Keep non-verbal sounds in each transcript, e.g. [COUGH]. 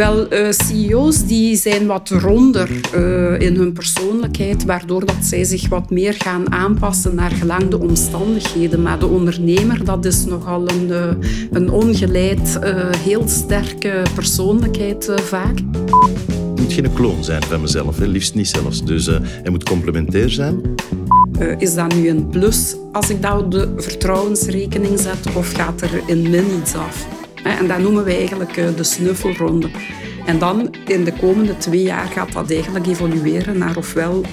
Wel, uh, CEO's die zijn wat ronder uh, in hun persoonlijkheid, waardoor dat zij zich wat meer gaan aanpassen naar gelang de omstandigheden. Maar de ondernemer, dat is nogal een, uh, een ongeleid, heel sterke persoonlijkheid vaak. Het moet geen kloon zijn van mezelf, hè. liefst niet zelfs. Dus hij moet complementair zijn. is dat nu een plus als ik dat op de vertrouwensrekening zet of gaat er in min iets af? En dat noemen we eigenlijk eh, de snuffelronde. En dan in de komende twee jaar gaat dat eigenlijk evolueren naar ofwel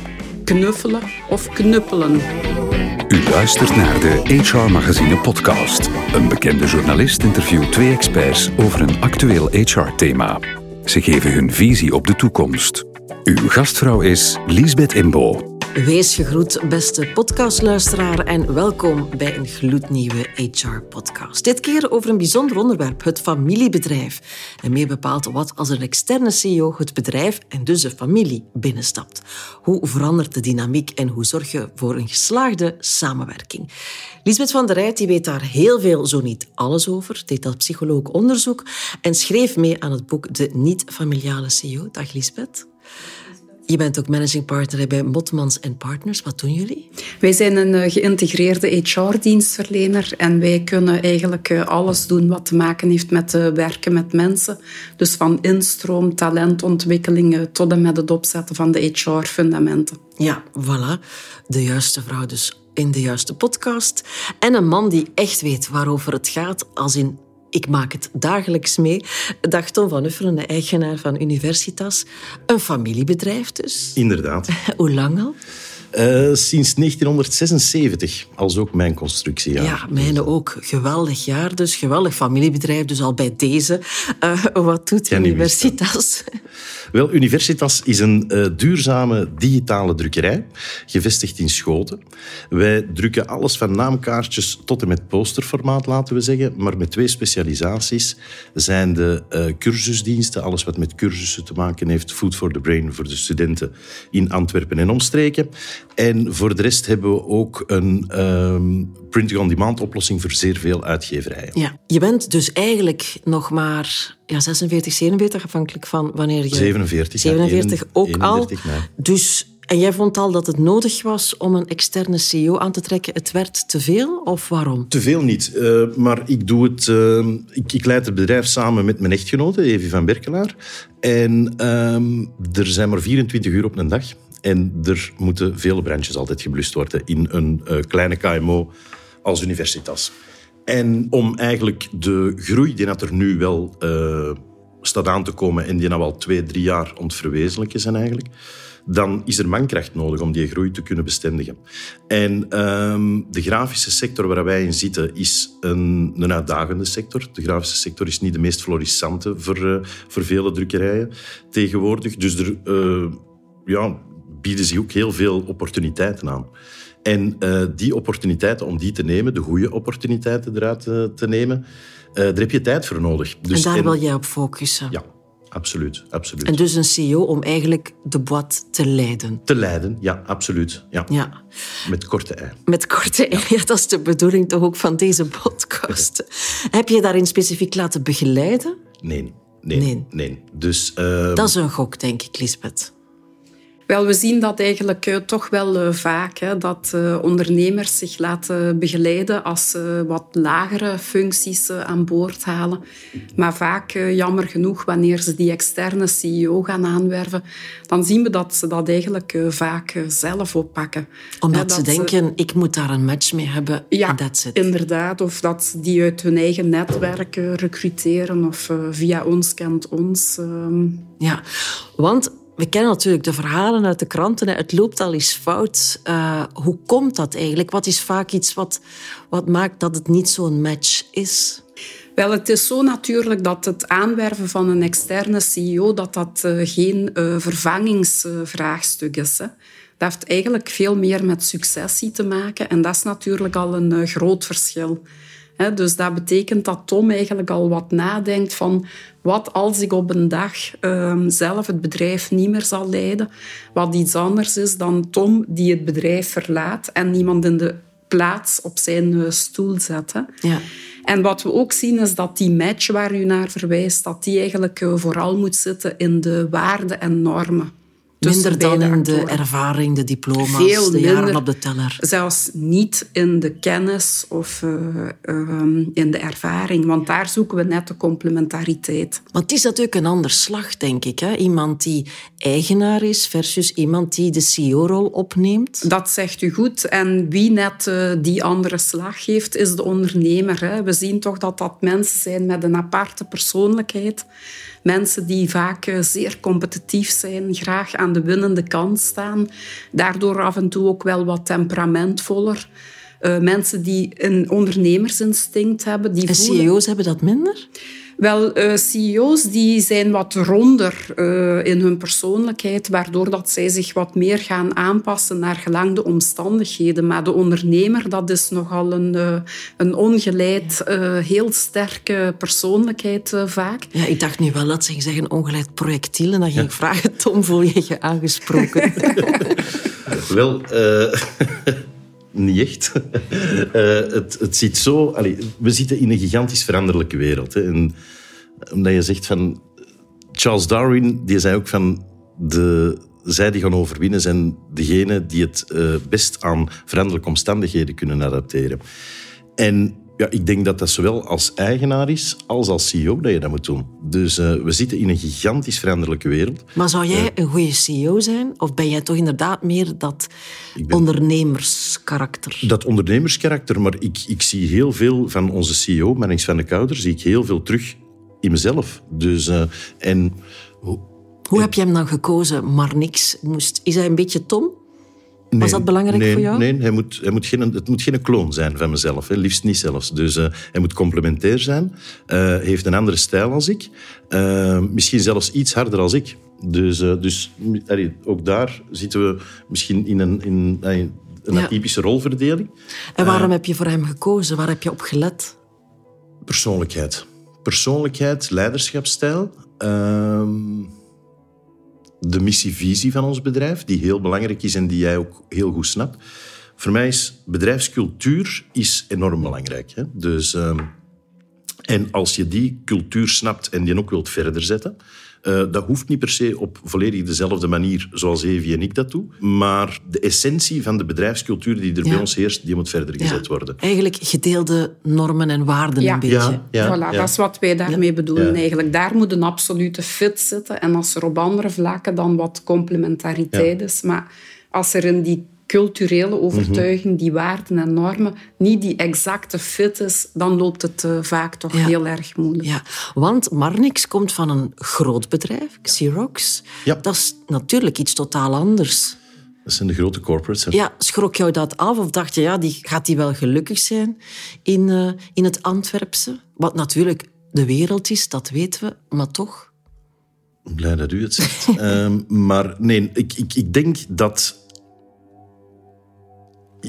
knuffelen of knuppelen. U luistert naar de HR Magazine podcast. Een bekende journalist interviewt twee experts over een actueel HR-thema. Ze geven hun visie op de toekomst. Uw gastvrouw is Liesbeth Imbo. Wees gegroet, beste podcastluisteraar, en welkom bij een gloednieuwe HR-podcast. Dit keer over een bijzonder onderwerp, het familiebedrijf. En meer bepaald wat als een externe CEO het bedrijf en dus de familie binnenstapt. Hoe verandert de dynamiek en hoe zorg je voor een geslaagde samenwerking? Lisbeth van der Rijt die weet daar heel veel, zo niet alles over, deed dat psycholoog onderzoek en schreef mee aan het boek De Niet-Familiale CEO. Dag Lisbeth. Je bent ook managing partner bij Motmans Partners. Wat doen jullie? Wij zijn een eh, geïntegreerde HR-dienstverlener en wij kunnen eigenlijk eh, alles doen wat te maken heeft met eh, werken met mensen. Dus van instroom, talentontwikkelingen tot en met het opzetten van de HR-fundamenten. Ja, voilà. De juiste vrouw dus in de juiste podcast. En een man die echt weet waarover het gaat, als in ik maak het dagelijks mee. Dag Tom van Uffelen, de eigenaar van Universitas. Een familiebedrijf dus. Inderdaad. [LAUGHS] Hoe lang al? Uh, sinds 1976, als ook mijn constructie. Ja, mijne ook. Geweldig jaar, dus geweldig familiebedrijf. Dus al bij deze. Uh, wat doet Universitas? [LAUGHS] Wel, Universitas is een uh, duurzame digitale drukkerij, gevestigd in Schoten. Wij drukken alles van naamkaartjes tot en met posterformaat, laten we zeggen, maar met twee specialisaties zijn de uh, cursusdiensten, alles wat met cursussen te maken heeft, Food for the Brain voor de studenten in Antwerpen en omstreken. En voor de rest hebben we ook een um, printing-on-demand oplossing voor zeer veel uitgeverijen. Ja, je bent dus eigenlijk nog maar ja, 46, 47, afhankelijk van wanneer je... 47. 47 ook al. Dus, en jij vond al dat het nodig was om een externe CEO aan te trekken. Het werd te veel, of waarom? Te veel niet, uh, maar ik doe het... Uh, ik, ik, leid het bedrijf samen met mijn echtgenote, Evie van Berkelaar. En uh, er zijn maar 24 uur op een dag. En er moeten vele brandjes altijd geblust worden in een uh, kleine KMO als Universitas. En om eigenlijk de groei die er nu wel uh, staat aan te komen en die nou al twee, drie jaar ontverwezenlijken zijn eigenlijk, dan is er mankracht nodig om die groei te kunnen bestendigen. En um, de grafische sector waar wij in zitten is een, een uitdagende sector. De grafische sector is niet de meest florissante voor, uh, voor vele drukkerijen tegenwoordig. Dus er uh, ja, bieden zich ook heel veel opportuniteiten aan. En uh, die opportuniteiten, om die te nemen, de goede opportuniteiten eruit uh, te nemen, uh, daar heb je tijd voor nodig. Dus, en daar wil jij op focussen? Ja, absoluut, absoluut. En dus een CEO om eigenlijk de boîte te leiden? Te leiden, ja, absoluut. Ja. ja. Met korte ei. Met korte ei, ja. [LAUGHS] dat is de bedoeling toch ook van deze podcast. Heb je daarin specifiek laten begeleiden? Nee, nee, nee. nee. Dus, uh... Dat is een gok, denk ik, Lisbeth. Wel, we zien dat eigenlijk uh, toch wel uh, vaak, hè, dat uh, ondernemers zich laten begeleiden als ze wat lagere functies aan boord halen. Maar vaak, jammer genoeg, wanneer ze die externe CEO gaan aanwerven, dan zien we dat ze dat eigenlijk vaak zelf oppakken. Omdat ze denken, ik moet daar een match mee hebben, ja, that's it. inderdaad. Of dat ze die uit hun eigen netwerk recruteren of via ons kent ons. Ehm. Ja, want we kennen natuurlijk de verhalen uit de kranten. Het loopt al eens fout. Uh, hoe komt dat eigenlijk? Wat is vaak iets wat, wat maakt dat het niet zo'n match is? Wel, het is zo natuurlijk dat het aanwerven van een externe CEO dat dat uh, geen uh, vervangingsvraagstuk is. Dat heeft eigenlijk veel meer met successie te maken. En dat is natuurlijk al een groot verschil dus dat betekent dat Tom eigenlijk al wat nadenkt van wat als ik op een dag ehm, zelf het bedrijf niet meer zal leiden, wat iets anders is dan Tom die het bedrijf verlaat en iemand in de plaats op zijn stoel zet. Ja. En wat we ook zien is dat die match waar u naar verwijst, dat die eigenlijk eh, vooral moet zitten in de waarden en normen. Minder dan in de ervaring, de diploma's, Veel de jaren minder. op de teller. Zelfs niet in de kennis of uh, uh, in de ervaring, want daar zoeken we net de complementariteit. Want het is natuurlijk een ander slag, denk ik. Hè? Iemand die eigenaar is versus iemand die de CEO-rol opneemt. Dat zegt u goed. En wie net uh, die andere slag heeft, is de ondernemer. Hè? We zien toch dat dat mensen zijn met een aparte persoonlijkheid. Mensen die vaak uh, zeer competitief zijn, graag aan de winnende kant staan. Daardoor af en toe ook wel wat temperamentvoller. Uh, mensen die een ondernemersinstinct hebben. Die en voelen... CEO's hebben dat minder? Wel, uh, CEO's die zijn wat ronder uh, in hun persoonlijkheid, waardoor dat zij zich wat meer gaan aanpassen naar gelang de omstandigheden. Maar de ondernemer, dat is nogal een, uh, een ongeleid, heel sterke persoonlijkheid vaak. Ja, ik dacht nu wel dat ze zeggen ongeleid projectiel. En dan ging ik vragen, Tom, voel je je aangesproken? [LAUGHS] [LAUGHS] wel... [LAUGHS] Niet echt. uh, [LAUGHS] het, het ziet zo... We zitten in een gigantisch veranderlijke wereld. Hè. En omdat je zegt van... Charles Darwin, die zei ook van... De, zij die gaan overwinnen zijn degenen die het uh, best aan veranderlijke omstandigheden kunnen adapteren. En ja, ik denk dat dat zowel als eigenaar is als als CEO dat je dat moet doen. Dus uh, we zitten in een gigantisch veranderlijke wereld. Maar zou jij een goede CEO zijn? Of ben jij toch inderdaad meer dat ondernemerskarakter? Dat ondernemerskarakter, maar ik, ik zie heel veel van onze CEO, Marnix van de Kouder, zie ik heel veel terug in mezelf. Dus, uh, en, Hoe heb je hem dan gekozen, maar niks moest? Is hij een beetje Tom? Nee, Was dat belangrijk nee, voor jou? Nee, hij moet, hij moet geen, het moet geen kloon zijn van mezelf. Hè. Liefst niet zelfs. Dus uh, hij moet complementair zijn. Uh, heeft een andere stijl als ik. Uh, misschien zelfs iets harder als ik. Dus, dus allee, ook daar zitten we misschien in een, in, allee, een ja. atypische rolverdeling. En waarom heb je voor hem gekozen? Waar heb je op gelet? Persoonlijkheid. Persoonlijkheid, leiderschapsstijl. Ehm, de missievisie van ons bedrijf, die heel belangrijk is en die jij ook heel goed snapt. Voor mij is bedrijfscultuur is enorm belangrijk. Hè? Dus, um, en als je die cultuur snapt en die ook wilt verder zetten, uh, dat hoeft niet per se op volledig dezelfde manier zoals Evie en ik dat doen. Maar de essentie van de bedrijfscultuur die er ja. bij ons heerst, die moet verder gezet ja. worden. Eigenlijk gedeelde normen en waarden ja. een beetje. Ja, voilà, dat is wat wij daarmee bedoelen eigenlijk. Daar moet een absolute fit zitten. En als er op andere vlakken dan wat complementariteit is. Maar als er in die culturele overtuiging, mm-hmm. die waarden en normen, niet die exacte fit is, dan loopt het uh, vaak toch ja. heel erg moeilijk. Ja, want Marnix komt van een groot bedrijf, Xerox. Ja. Dat is natuurlijk iets totaal anders. Dat zijn de grote corporates. Hè? Ja, schrok jou dat af of dacht je, ja, die, gaat die wel gelukkig zijn in, uh, in het Antwerpse? Wat natuurlijk de wereld is, dat weten we, maar toch... Blij dat u het zegt. um, [LAUGHS] maar nee, ik, ik, ik denk dat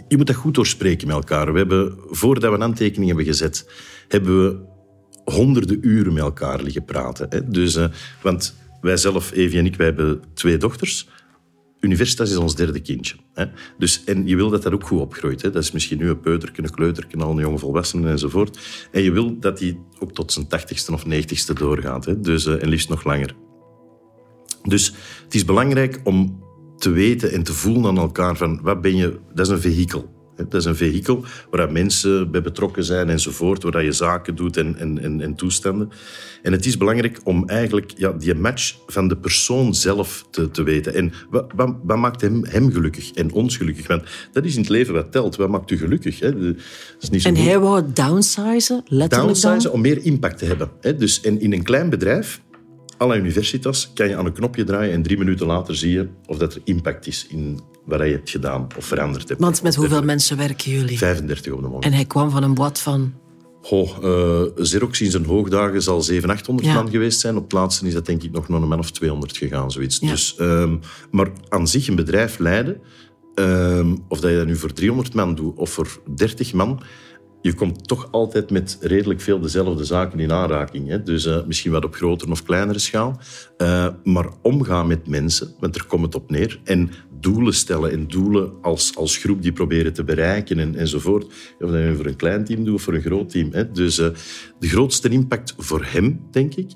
je moet dat goed doorspreken met elkaar. We hebben, voordat we een aantekening hebben gezet, hebben we honderden uren met elkaar liggen praten. Hè? Dus, uh, want wij zelf, Evie en ik, wij hebben twee dochters. Universitas is ons derde kindje. Hè? Dus, en je wil dat dat ook goed opgroeit. Hè? Dat is misschien nu een peuterke, een kleuterke, al een jonge volwassene enzovoort. En je wil dat die ook tot zijn tachtigste of negentigste doorgaat. Hè? Dus, uh, en liefst nog langer. Dus het is belangrijk om te weten en te voelen aan elkaar van wat ben je... Dat is een vehikel. Dat is een vehikel waar mensen bij betrokken zijn enzovoort, waar je zaken doet en, en, en, en toestanden. En het is belangrijk om eigenlijk ja, die match van de persoon zelf te, te weten. En wat, wat, wat maakt hem, hem gelukkig en ons gelukkig? Want dat is in het leven wat telt. Wat maakt u gelukkig? Hè? Dat is niet zo en goed. hij wou downsizen, letterlijk Downsizen dan? om meer impact te hebben. Hè? Dus, en in een klein bedrijf à la Universitas kan je aan een knopje draaien en drie minuten later zie je of dat er impact is in wat je hebt gedaan of veranderd hebt. Want met hoeveel mensen werken jullie? 35 op de moment. En hij kwam van een boot van... Goh, uh, Xerox in zijn hoogdagen zal 700, 800 Ja. man geweest zijn. Op het laatste is dat denk ik nog naar een man of 200 gegaan, zoiets. Ja. Dus, um, maar aan zich een bedrijf leiden, um, of dat je dat nu voor 300 man doet of voor 30 man, je komt toch altijd met redelijk veel dezelfde zaken in aanraking. Hè? Dus uh, misschien wat op grotere of kleinere schaal. Uh, maar omgaan met mensen, want er komt het op neer. En doelen stellen en doelen als, als groep die proberen te bereiken en, enzovoort. Of dat je voor een klein team doet of voor een groot team. Hè? Dus uh, de grootste impact voor hem, denk ik...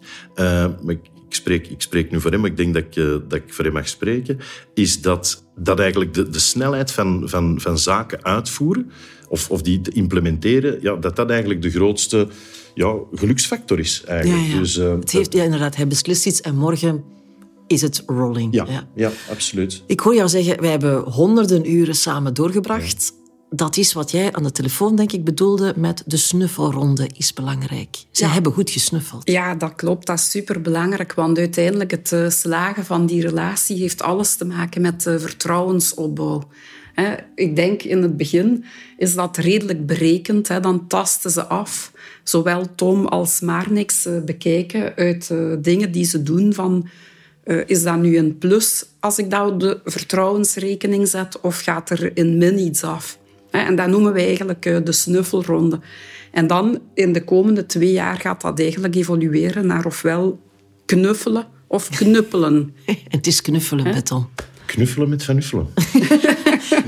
ik spreek, ik spreek nu voor hem, maar ik denk dat ik, dat ik voor hem mag spreken, is dat, dat eigenlijk de, de snelheid van, van, van zaken uitvoeren of, of die te implementeren, ja, dat dat eigenlijk de grootste ja, geluksfactor is. Eigenlijk. Ja, ja. Dus, uh, het heeft, ja, inderdaad, hij beslist iets en morgen is het rolling. Ja, ja. absoluut. Ik hoor jou zeggen, wij hebben honderden uren samen doorgebracht. Dat is wat jij aan de telefoon, denk ik, bedoelde met de snuffelronde is belangrijk. Ze hebben goed gesnuffeld. Ja, dat klopt. Dat is superbelangrijk. Want uiteindelijk het uh, slagen van die relatie heeft alles te maken met uh, vertrouwensopbouw. Ik denk in het begin is dat redelijk berekend. Dan tasten ze af. Zowel Tom als Marnix eh, bekijken uit eh, dingen die ze doen van... Uh, is dat nu een plus als ik dat op de vertrouwensrekening zet of gaat er in min iets af? En dat noemen we eigenlijk de snuffelronde. En dan in de komende twee jaar gaat dat eigenlijk evolueren naar ofwel knuffelen of knuppelen. [LAUGHS] Het is knuffelen, Beton. Knuffelen met van uffelen. [LAUGHS]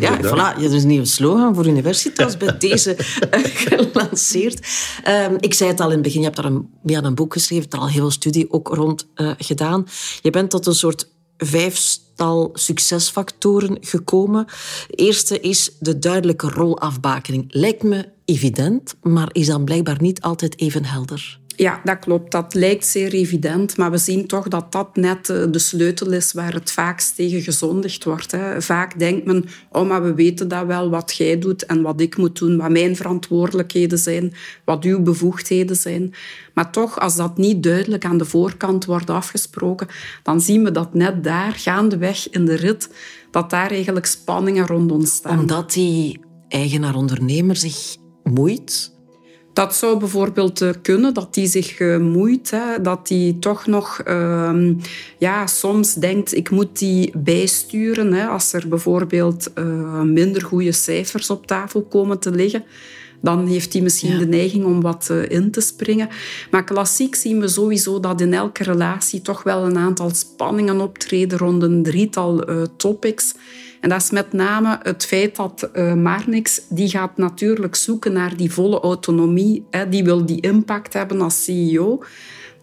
ja, voilà. Je is een nieuwe slogan voor Universitas bij [LAUGHS] deze uh, gelanceerd. Um, ik zei het al in het begin, je hebt daar een, een boek geschreven, er al heel veel studie ook rond uh, gedaan. Je bent tot een soort vijfstal succesfactoren gekomen. De eerste is de duidelijke rolafbakening. Lijkt me evident, maar is dan blijkbaar niet altijd even helder. Ja, dat klopt. Dat lijkt zeer evident, maar we zien toch dat dat net eh, de sleutel is waar het vaakst tegen gezondigd wordt. Hè. Vaak denkt men, oh, maar we weten dat wel, wat jij doet en wat ik moet doen, wat mijn verantwoordelijkheden zijn, wat uw bevoegdheden zijn. Maar toch, als dat niet duidelijk aan de voorkant wordt afgesproken, dan zien we dat net daar, gaandeweg in de rit, dat daar eigenlijk spanningen rond ontstaan. Omdat die eigenaar-ondernemer zich moeit dat zou bijvoorbeeld eh, kunnen, dat die zich uh, moeit, hè, dat die toch nog uh, ja, soms denkt, ik moet die bijsturen. Hè, als er bijvoorbeeld uh, minder goede cijfers op tafel komen te liggen, dan heeft hij misschien ja. de neiging om wat in te springen. Maar klassiek zien we sowieso dat in elke relatie toch wel een aantal spanningen optreden rond een drietal topics. En dat is met name het feit dat uh, Marnix, die gaat natuurlijk zoeken naar die volle autonomie. Hè. Die wil die impact hebben als CEO.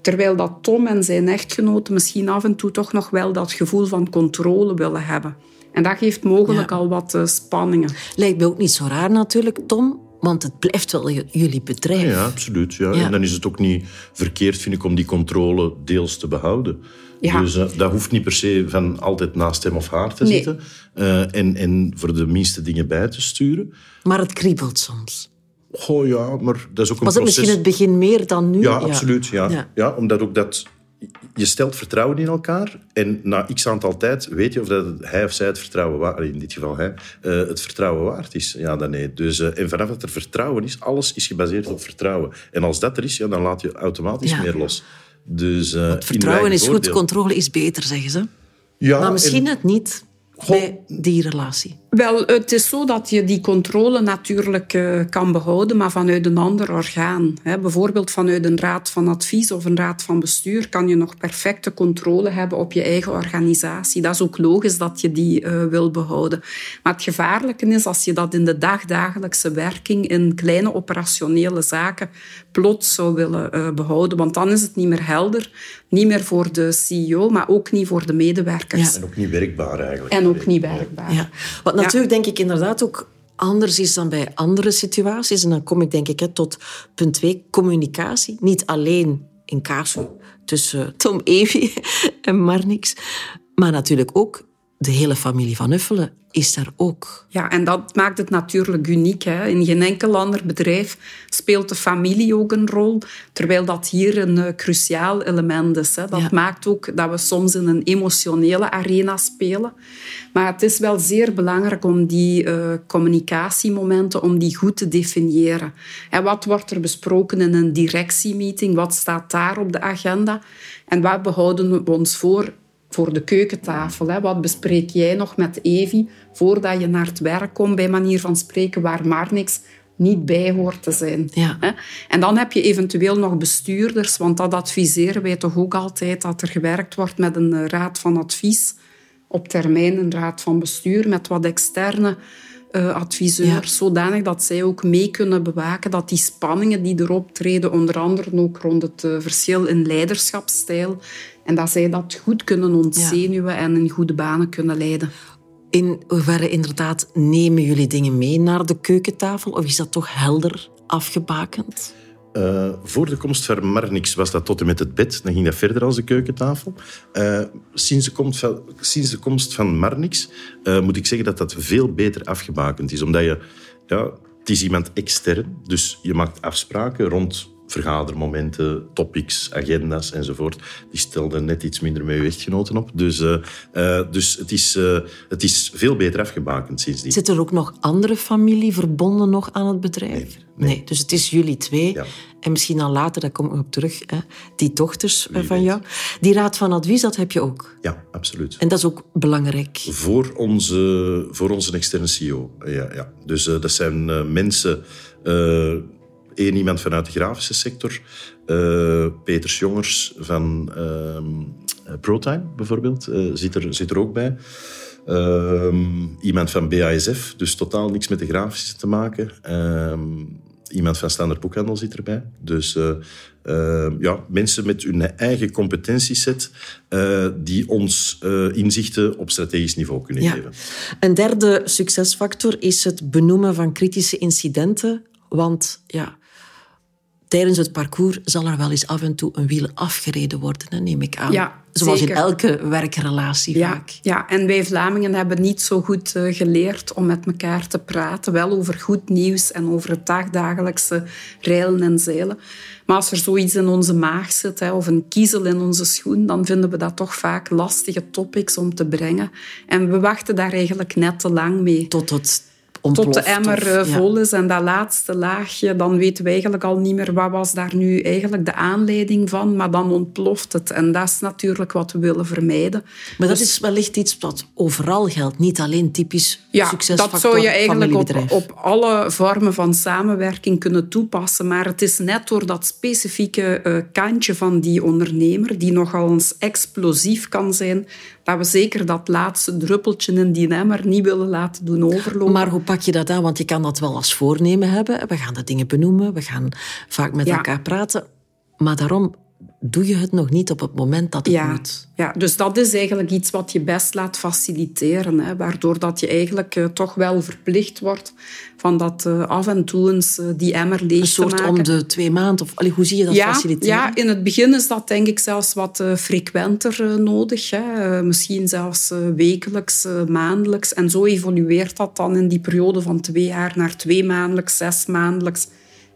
Terwijl dat Tom en zijn echtgenote misschien af en toe toch nog wel dat gevoel van controle willen hebben. En dat geeft mogelijk ja. al wat uh, spanningen. Lijkt me ook niet zo raar natuurlijk, Tom. Want het blijft wel jullie bedrijf. Ja, absoluut. Ja. ja. En dan is het ook niet verkeerd, vind ik, om die controle deels te behouden. Ja. Dus uh, dat hoeft niet per se van altijd naast hem of haar te nee. zitten. Uh, en, en voor de minste dingen bij te sturen. Maar het kriebelt soms. Oh ja, maar dat is ook een Was het proces. misschien het begin meer dan nu? Ja, absoluut. Ja. Ja. ja. omdat ook dat... Je stelt vertrouwen in elkaar en na x aantal tijd weet je of dat hij of zij het vertrouwen waard in dit geval hij, uh, het vertrouwen waard is. Ja, dan nee. Dus, uh, en vanaf dat er vertrouwen is, alles is gebaseerd op vertrouwen. En als dat er is, ja, dan laat je automatisch ja. meer los. Dus, uh, vertrouwen is goed, controle is beter, zeggen ze. Ja, maar misschien en... het niet bij die relatie. Wel, het is zo dat je die controle natuurlijk uh, kan behouden, maar vanuit een ander orgaan. Hè. Bijvoorbeeld vanuit een raad van advies of een raad van bestuur kan je nog perfecte controle hebben op je eigen organisatie. Dat is ook logisch dat je die uh, wil behouden. Maar het gevaarlijke is als je dat in de dagdagelijkse werking in kleine operationele zaken plots zou willen uh, behouden. Want dan is het niet meer helder, niet meer voor de CEO, maar ook niet voor de medewerkers. Ja. En ook niet werkbaar eigenlijk. En ook niet werkbaar. Ja. Natuurlijk denk ik inderdaad ook anders is dan bij andere situaties. En dan kom ik denk ik hè, tot punt twee, communicatie. Niet alleen in casu tussen Tom Evi [LAUGHS] en Marnix, maar natuurlijk ook de hele familie van Uffelen is daar ook. Ja, en dat maakt het natuurlijk uniek. Hè. In geen enkel ander bedrijf speelt de familie ook een rol, terwijl dat hier een uh, cruciaal element is. Hè. Dat ja. maakt ook dat we soms in een emotionele arena spelen. Maar het is wel zeer belangrijk om die uh, communicatiemomenten om die goed te definiëren. En wat wordt er besproken in een directiemeeting? Wat staat daar op de agenda? En wat behouden we ons voor voor de keukentafel. Hè. Wat bespreek jij nog met Evi voordat je naar het werk komt, bij manier van spreken, waar maar niks niet bij hoort te zijn. Ja. Hè? En dan heb je eventueel nog bestuurders, want dat adviseren wij toch ook altijd, dat er gewerkt wordt met een eh, raad van advies, op termijn een raad van bestuur, met wat externe adviseurs, Ja. zodanig dat zij ook mee kunnen bewaken dat die spanningen die erop treden, onder andere ook rond het eh, verschil in leiderschapsstijl, en dat zij dat goed kunnen ontzenuwen en in goede banen kunnen leiden. In hoeverre inderdaad nemen jullie dingen mee naar de keukentafel? Of is dat toch helder afgebakend? Eh, voor de komst van Marnix was dat tot en met het bed. Dan ging dat verder als de keukentafel. Eh, sinds, de komst van, sinds de komst van Marnix eh, moet ik zeggen dat dat veel beter afgebakend is. Omdat je... Ja, het is iemand extern, dus je maakt afspraken rond vergadermomenten, topics, agenda's enzovoort. Die stelde net iets minder met uw echtgenoten op. Dus, eh, eh, dus het, is, eh, het is veel beter afgebakend sindsdien. Zit er ook nog andere familie verbonden nog aan het bedrijf? Nee. dus het is jullie twee. Ja. En misschien dan later, daar kom ik op terug, hè, die dochters van jou. Die raad van advies, dat heb je ook. Ja, absoluut. En dat is ook belangrijk. Voor onze, voor onze externe CEO. Ja, ja. Dus dat zijn mensen. Eén iemand vanuit de grafische sector. eh Peters Jongers van eh, ProTime bijvoorbeeld eh, zit, er, zit er ook bij. Ehm, iemand van BASF, dus totaal niks met de grafische te maken. Ehm, iemand van Standaard Boekhandel zit erbij. Dus eh, ja, mensen met hun eigen competentieset die ons inzichten op strategisch niveau kunnen Ja. geven. Een derde succesfactor is het benoemen van kritische incidenten. Want ja, tijdens het parcours zal er wel eens af en toe een wiel afgereden worden, hè, neem ik aan. Ja, Zoals zeker. in elke werkrelatie Ja, vaak. ja, en wij Vlamingen hebben niet zo goed eh, geleerd om met elkaar te praten. Wel over goed nieuws en over het dagdagelijkse reilen en zeilen. Maar als er zoiets in onze maag zit, hè, of een kiezel in onze schoen, dan vinden we dat toch vaak lastige topics om te brengen. En we wachten daar eigenlijk net te lang mee. Tot het ontploft. Tot de emmer of- eh, vol is en dat laatste laagje, dan weten we eigenlijk al niet meer wat was daar nu eigenlijk de aanleiding van, maar dan ontploft het. En dat is natuurlijk wat we willen vermijden. Maar dat Dus- is wellicht iets wat overal geldt, niet alleen typisch ja, succesfactor dat zou je eigenlijk op, op alle vormen van samenwerking kunnen toepassen. Maar het is net door dat specifieke eh, kantje van die ondernemer, die nogal eens explosief kan zijn, dat we zeker dat laatste druppeltje in die emmer niet willen laten doen overlopen. Maar hoe pak je dat aan? Want je kan dat wel als voornemen hebben. We gaan de dingen benoemen, we gaan vaak met Ja. elkaar praten. Maar daarom doe je het nog niet op het moment dat het Ja, moet. ja, dus dat is eigenlijk iets wat je best laat faciliteren. Hè, waardoor dat je eigenlijk eh, toch wel verplicht wordt van dat eh, af en toe eens eh, die emmer leeg Een soort te maken. om de twee maanden. Of, allee, hoe zie je dat ja, faciliteren? ja, in het begin is dat denk ik zelfs wat frequenter nodig. Hè. Misschien zelfs wekelijks, maandelijks. En zo evolueert dat dan in die periode van twee jaar naar twee maandelijks, zes maandelijks.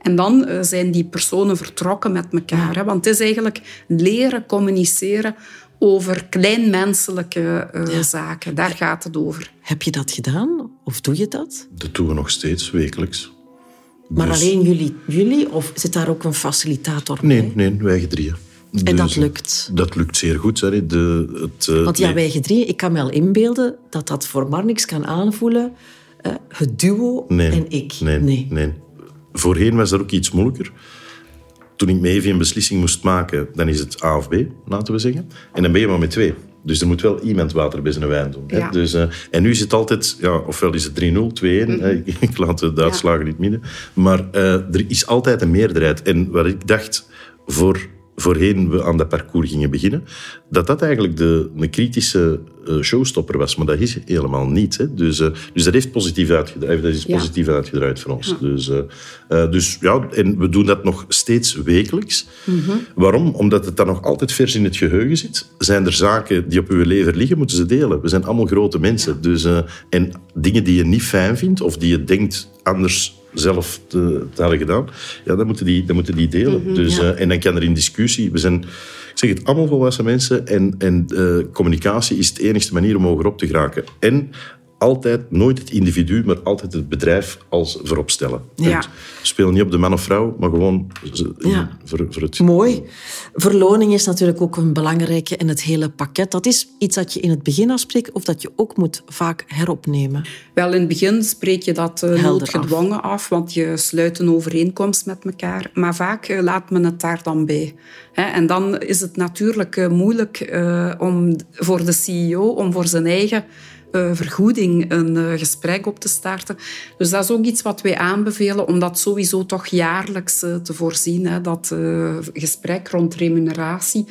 En dan eh, zijn die personen vertrokken met elkaar. Hè. Want het is eigenlijk leren communiceren over kleinmenselijke eh, zaken. Daar gaat het over. Heb je dat gedaan? Of doe je dat? Dat doen we nog steeds, wekelijks. Maar Dus- alleen jullie, jullie? Of zit daar ook een facilitator bij? Nee, nee, wij drieën. En dat Dus, lukt? Dat lukt zeer goed. Sorry. De, het, eh, Want ja, nee. wij drieën, ik kan me al inbeelden dat dat voor Marnix kan aanvoelen. eh, het duo Nee, en ik. Nee, nee. Voorheen was dat ook iets moeilijker. Toen ik met Evie een beslissing moest maken, dan is het A of B, laten we zeggen. En dan ben je maar met twee. Dus er moet wel iemand water bij zijn wijn doen. Hè? Ja. Dus, eh, en nu is het altijd, ja, ofwel is het 3-0, 2-1. hè. Ik, [LAUGHS] ik laat de uitslagen niet midden. Maar eh, er is altijd een meerderheid. En wat ik dacht, voor, voorheen we aan dat parcours gingen beginnen, dat dat eigenlijk de, een kritische eh, showstopper was. Maar dat is helemaal niet. Hè. Dus, eh, dus dat heeft positief uitgedraaid. Dat is Ja. positief uitgedraaid voor ons. Dus, eh, dus ja, en we doen dat nog steeds wekelijks. Waarom? Omdat het dan nog altijd vers in het geheugen zit. Zijn er zaken die op uw lever liggen, moeten ze delen. We zijn allemaal grote mensen. Dus, en dingen die je niet fijn vindt of die je denkt anders zelf te, te hadden gedaan, ja, dan moeten die, dan moeten die delen. dus, ja. eh, en dan kan er in discussie... We zijn, ik zeg het, allemaal volwassen mensen en, en eh, communicatie is de enige manier om hogerop te geraken. En altijd, nooit het individu, maar altijd het bedrijf als voorop stellen. Ja. We spelen niet op de man of vrouw, maar gewoon Ja. voor, voor het... Mooi. Verloning is natuurlijk ook een belangrijke in het hele pakket. Dat is iets dat je in het begin afspreekt of dat je ook moet vaak heropnemen. Wel, in het begin spreek je dat eh, Helder noodgedwongen af. want je sluit een overeenkomst met elkaar. Maar vaak eh, laat men het daar dan bij. Hè, en dan is het natuurlijk eh, moeilijk eh, om voor de CEO om voor zijn eigen eh, vergoeding een eh, gesprek op te starten. Dus dat is ook iets wat wij aanbevelen, om dat sowieso toch jaarlijks eh, te voorzien. Dat eh, gesprek rond remuneratie.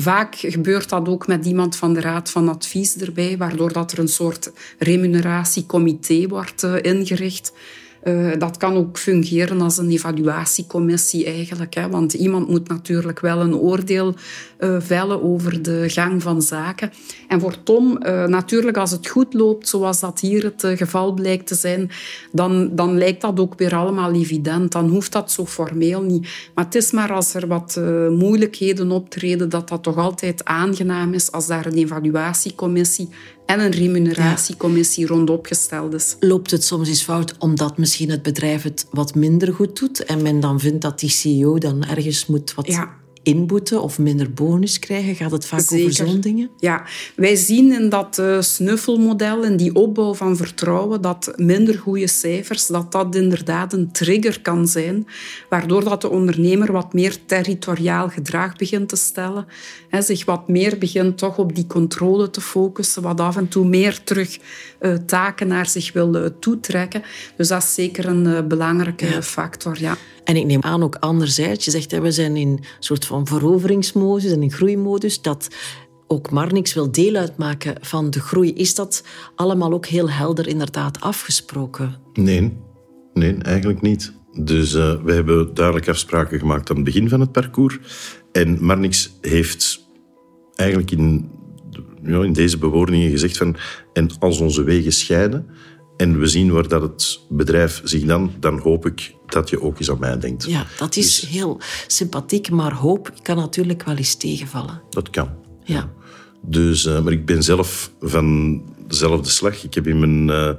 Vaak gebeurt dat ook met iemand van de Raad van Advies erbij, waardoor dat er een soort remuneratiecomité wordt eh, ingericht. Eh, dat kan ook fungeren als een evaluatiecommissie eigenlijk. Hè, want iemand moet natuurlijk wel een oordeel eh, vellen over de gang van zaken. En voor Tom, eh, natuurlijk als het goed loopt, zoals dat hier het geval blijkt te zijn, dan, dan lijkt dat ook weer allemaal evident. Dan hoeft dat zo formeel niet. Maar het is maar als er wat moeilijkheden optreden, dat dat toch altijd aangenaam is als daar een evaluatiecommissie en een remuneratiecommissie rond opgesteld is. Loopt het soms eens fout omdat misschien het bedrijf het wat minder goed doet en men dan vindt dat die CEO dan ergens moet wat Ja. Inboeten of minder bonus krijgen? Gaat het vaak over zo'n dingen? Ja, wij zien in dat eh, snuffelmodel, in die opbouw van vertrouwen, dat minder goede cijfers, dat dat inderdaad een trigger kan zijn, waardoor dat de ondernemer wat meer territoriaal gedrag begint te stellen, hè, zich wat meer begint toch op die controle te focussen, wat af en toe meer terug eh, taken naar zich wil toetrekken. Dus dat is zeker een eh, belangrijke factor, ja. En ik neem aan ook anderzijds, je zegt hè, we zijn in een soort van veroveringsmodus en in groeimodus, dat ook Marnix wil deel uitmaken van de groei. Is dat allemaal ook heel helder inderdaad afgesproken? Nee, nee, eigenlijk niet. Dus eh, we hebben duidelijk afspraken gemaakt aan het begin van het parcours. En Marnix heeft eigenlijk in, ja, in deze bewoordingen gezegd van... En als onze wegen scheiden en we zien waar dat het bedrijf zich dan... Dan hoop ik dat je ook eens aan mij denkt. Ja, dat is Dus- heel sympathiek, maar hoop kan natuurlijk wel eens tegenvallen. Dat kan. Ja. Dus, eh, maar ik ben zelf van dezelfde slag. Ik heb in mijn eh,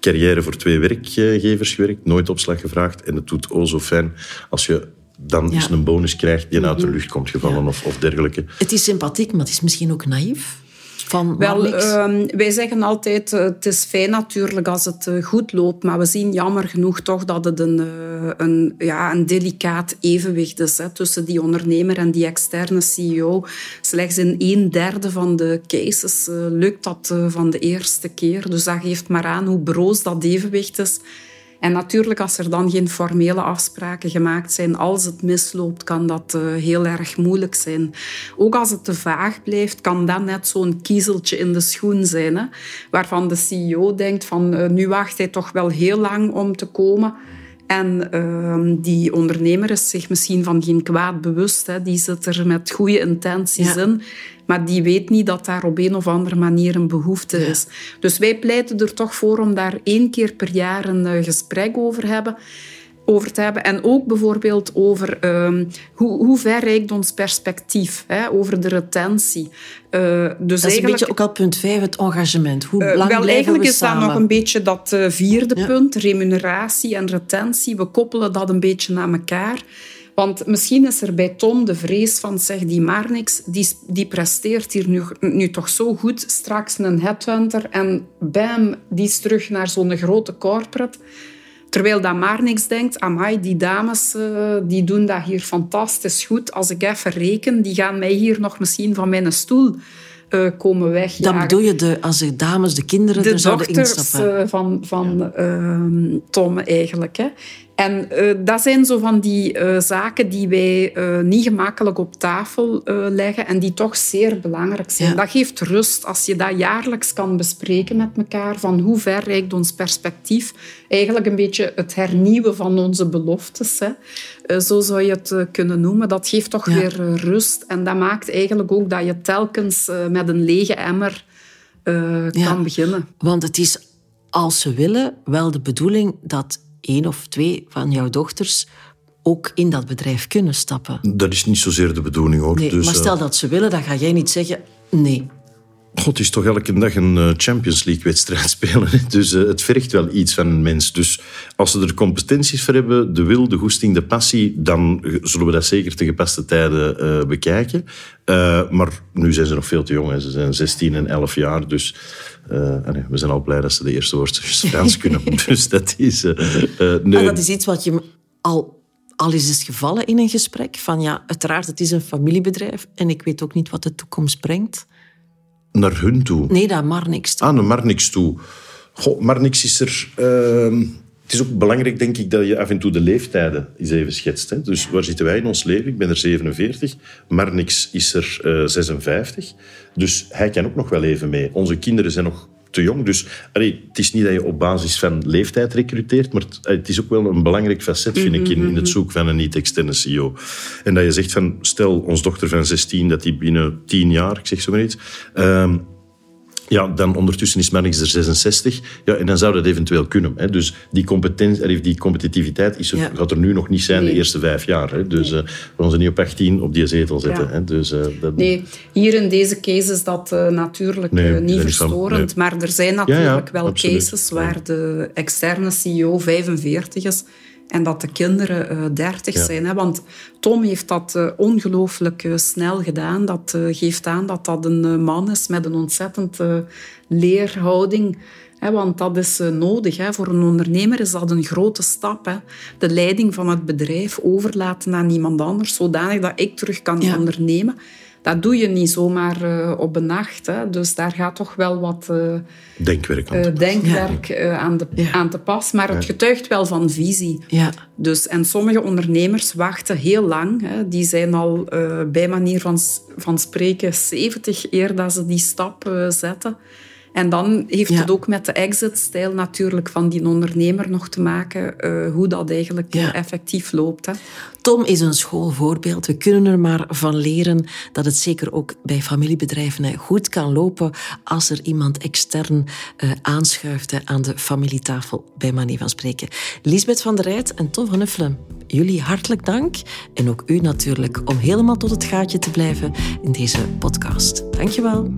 carrière voor twee werkgevers gewerkt, nooit opslag gevraagd. En het doet o zo fijn als je dan eens een bonus krijgt die uit de lucht komt gevallen Ja. of, of dergelijke. Het is sympathiek, maar het is misschien ook naïef van Wel, ehm, wij zeggen altijd, eh, het is fijn natuurlijk als het eh, goed loopt, maar we zien jammer genoeg toch dat het een, eh, een, ja, een delicaat evenwicht is hè, tussen die ondernemer en die externe CEO. Slechts in een derde van de cases lukt dat van de eerste keer. Dus dat geeft maar aan hoe broos dat evenwicht is. En natuurlijk, als er dan geen formele afspraken gemaakt zijn, als het misloopt, kan dat eh, heel erg moeilijk zijn. Ook als het te vaag blijft, kan dat net zo'n kiezeltje in de schoen zijn, hè, waarvan de CEO denkt van eh, nu wacht hij toch wel heel lang om te komen. En ehm, die ondernemer is zich misschien van geen kwaad bewust. Hè. Die zit er met goede intenties Ja. in. Maar die weet niet dat daar op een of andere manier een behoefte is. Dus wij pleiten er toch voor om daar één keer per jaar een eh, gesprek over, hebben, over te hebben. En ook bijvoorbeeld over ehm, hoe, hoe ver reikt ons perspectief, hè, over de retentie. Eh, dus dat is een beetje ook al punt 5, het engagement. Hoe eh, lang wel, eigenlijk we is dat samen? nog een beetje dat eh, vierde Ja. punt, remuneratie en retentie. We koppelen dat een beetje aan elkaar. Want misschien is er bij Tom de vrees van, zeg, die maar niks, die, die presteert hier nu, nu toch zo goed, straks een headhunter en bam, die is terug naar zo'n grote corporate. Terwijl dat maar niks denkt, amai, die dames eh, die doen dat hier fantastisch goed. Als ik even reken, die gaan mij hier nog misschien van mijn stoel eh, komen weg. Dan bedoel je de, als de dames, de kinderen de er zouden dochters instappen. eh, van, van ehm, Tom eigenlijk. Hè. En eh, dat zijn zo van die eh, zaken die wij eh, niet gemakkelijk op tafel leggen en die toch zeer belangrijk zijn. Ja. Dat geeft rust als je dat jaarlijks kan bespreken met elkaar, van hoe ver reikt ons perspectief. Eigenlijk een beetje het hernieuwen van onze beloftes. Hè. Zo zou je het kunnen noemen. Dat geeft toch Ja. weer rust en dat maakt eigenlijk ook dat je telkens met een lege emmer Ja. kan beginnen. Want het is, als ze willen, wel de bedoeling dat één of twee van jouw dochters ook in dat bedrijf kunnen stappen. Dat is niet zozeer de bedoeling hoor. Nee, dus, maar eh, stel dat ze willen, dan ga jij niet zeggen nee. God, is toch elke dag een eh, Champions League-wedstrijd [LAUGHS] spelen. Dus uh, het vergt wel iets van een mens. Dus als ze er competenties voor hebben, de wil, de goesting, de passie, dan zullen we dat zeker te gepaste tijden uh, bekijken. maar nu zijn ze nog veel te jong. Ze zijn 16 en 11 jaar. Dus we zijn al blij dat ze de eerste woordjes [LAUGHS] Frans kunnen. [LAUGHS] dus dat is... nee. Ah, dat is iets wat je al al is het gevallen in een gesprek van ja, uiteraard, het is een familiebedrijf en ik weet ook niet wat de toekomst brengt. Naar hun toe? Nee, naar Marnix toe. Ah, naar Marnix toe. Goh, Marnix is er... Uh, het is ook belangrijk, denk ik, dat je af en toe de leeftijden eens even schetst. Hè. Dus waar zitten wij in ons leven? Ik ben er 47. Marnix is er uh, eh, 56. Dus hij kan ook nog wel even mee. Onze kinderen zijn nog te jong. Dus allee, het is niet dat je op basis van leeftijd recruteert, maar het, het is ook wel een belangrijk facet, vind ik, in, in het mhm. zoeken van een niet-externe CEO. En dat je zegt van, stel, ons dochter van 16, dat die binnen 10 jaar, ik zeg zo maar iets, um, ja, dan ondertussen is Marnix er 66. Ja, en dan zou dat eventueel kunnen. Hè. Dus die, competentie, die competitiviteit is er, gaat er nu nog niet zijn de eerste vijf jaar. Hè. Dus nee. uh, we gaan ze niet op 18 op die zetel zetten. Hè. Dus, uh, dat... Nee, hier in deze case is dat uh, natuurlijk nee, niet verstorend. Maar er zijn natuurlijk wel absoluut. cases waar de externe CEO 45 is en dat de kinderen uh, 30 ja. zijn. Hè? Want Tom heeft dat uh, ongelooflijk uh, snel gedaan. Dat uh, geeft aan dat dat een man is met een ontzettend leerhouding. Hè? Want dat is nodig. Hè? Voor een ondernemer is dat een grote stap. Hè? De leiding van het bedrijf overlaten aan iemand anders, zodanig dat ik terug kan ja. ondernemen dat doe je niet zomaar uh, op een nacht. Hè. Dus daar gaat toch wel wat uh, denkwerk, aan, uh, denkwerk ja. aan, de, ja. aan te pas. Maar het getuigt wel van visie. Ja. Dus, en sommige ondernemers wachten heel lang. Hè. Die zijn al bij manier van, van spreken 70 eer dat ze die stap zetten. En dan heeft ja. het ook met de exit-stijl natuurlijk van die ondernemer nog te maken, uh, hoe dat eigenlijk ja. effectief loopt. Hè. Tom is een schoolvoorbeeld. We kunnen er maar van leren dat het zeker ook bij familiebedrijven goed kan lopen als er iemand extern uh, aanschuift aan de familietafel, bij manier van spreken. Lisbeth van der Rijt en Tom van Uffelen, jullie hartelijk dank. En ook u natuurlijk om helemaal tot het gaatje te blijven in deze podcast. Dankjewel.